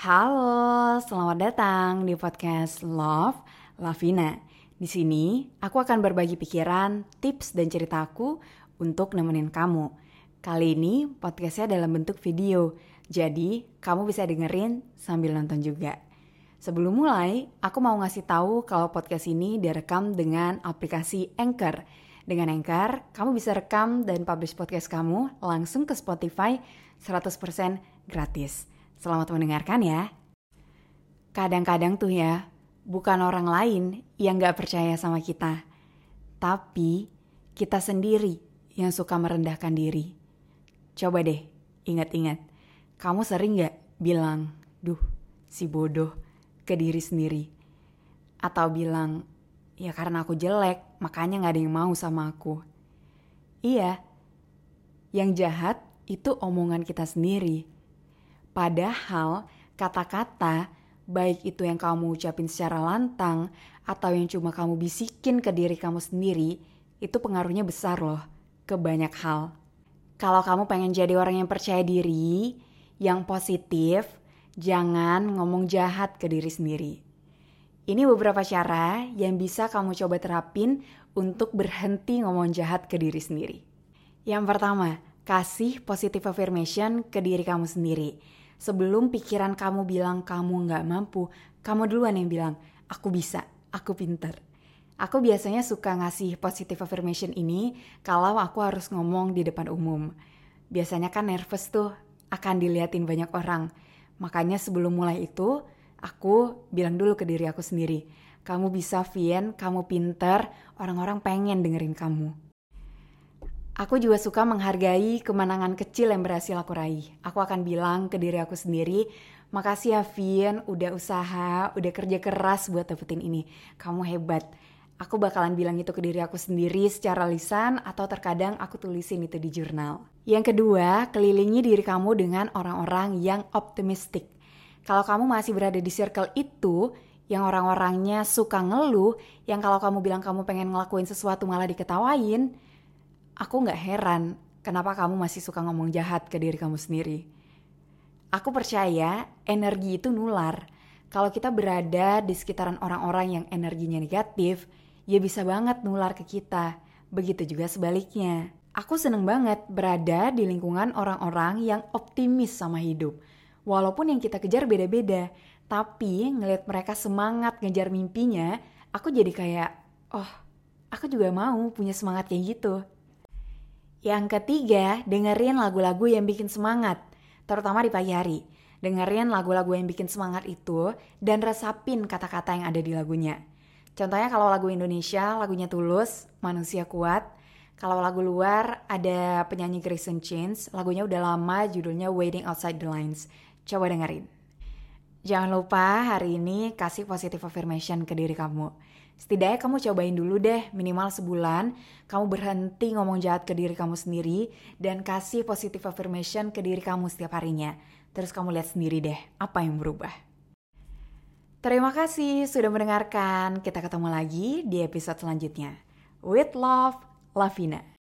Halo, selamat datang di podcast Love Lavina. Di sini aku akan berbagi pikiran, tips dan ceritaku untuk nemenin kamu. Kali ini podcastnya dalam bentuk video, jadi kamu bisa dengerin sambil nonton juga. Sebelum mulai, aku mau ngasih tahu kalau podcast ini direkam dengan aplikasi Anchor. Dengan Anchor, kamu bisa rekam dan publish podcast kamu langsung ke Spotify 100% gratis. Selamat mendengarkan ya. Kadang-kadang tuh ya, bukan orang lain yang gak percaya sama kita. Tapi kita sendiri yang suka merendahkan diri. Coba deh, ingat-ingat. Kamu sering gak bilang, duh si bodoh ke diri sendiri? Atau bilang, ya karena aku jelek, makanya gak ada yang mau sama aku. Iya, yang jahat itu omongan kita sendiri Padahal kata-kata baik itu yang kamu ucapin secara lantang atau yang cuma kamu bisikin ke diri kamu sendiri itu pengaruhnya besar loh ke banyak hal. Kalau kamu pengen jadi orang yang percaya diri, yang positif, jangan ngomong jahat ke diri sendiri. Ini beberapa cara yang bisa kamu coba terapin untuk berhenti ngomong jahat ke diri sendiri. Yang pertama, kasih positive affirmation ke diri kamu sendiri sebelum pikiran kamu bilang kamu nggak mampu, kamu duluan yang bilang, aku bisa, aku pinter. Aku biasanya suka ngasih positive affirmation ini kalau aku harus ngomong di depan umum. Biasanya kan nervous tuh, akan diliatin banyak orang. Makanya sebelum mulai itu, aku bilang dulu ke diri aku sendiri, kamu bisa Vien, kamu pinter, orang-orang pengen dengerin kamu. Aku juga suka menghargai kemenangan kecil yang berhasil aku raih. Aku akan bilang ke diri aku sendiri, makasih ya Vian, udah usaha, udah kerja keras buat dapetin ini. Kamu hebat. Aku bakalan bilang itu ke diri aku sendiri secara lisan atau terkadang aku tulisin itu di jurnal. Yang kedua, kelilingi diri kamu dengan orang-orang yang optimistik. Kalau kamu masih berada di circle itu, yang orang-orangnya suka ngeluh, yang kalau kamu bilang kamu pengen ngelakuin sesuatu malah diketawain, Aku nggak heran kenapa kamu masih suka ngomong jahat ke diri kamu sendiri. Aku percaya energi itu nular. Kalau kita berada di sekitaran orang-orang yang energinya negatif, ya bisa banget nular ke kita. Begitu juga sebaliknya. Aku seneng banget berada di lingkungan orang-orang yang optimis sama hidup. Walaupun yang kita kejar beda-beda, tapi ngelihat mereka semangat ngejar mimpinya, aku jadi kayak, oh, aku juga mau punya semangat kayak gitu. Yang ketiga, dengerin lagu-lagu yang bikin semangat, terutama di pagi hari. Dengerin lagu-lagu yang bikin semangat itu dan resapin kata-kata yang ada di lagunya. Contohnya kalau lagu Indonesia, lagunya Tulus, Manusia Kuat. Kalau lagu luar ada penyanyi Grayson Chains, lagunya udah lama judulnya Waiting Outside the Lines. Coba dengerin. Jangan lupa hari ini kasih positive affirmation ke diri kamu. Setidaknya kamu cobain dulu deh minimal sebulan kamu berhenti ngomong jahat ke diri kamu sendiri dan kasih positive affirmation ke diri kamu setiap harinya. Terus kamu lihat sendiri deh apa yang berubah. Terima kasih sudah mendengarkan. Kita ketemu lagi di episode selanjutnya. With love, Lavina.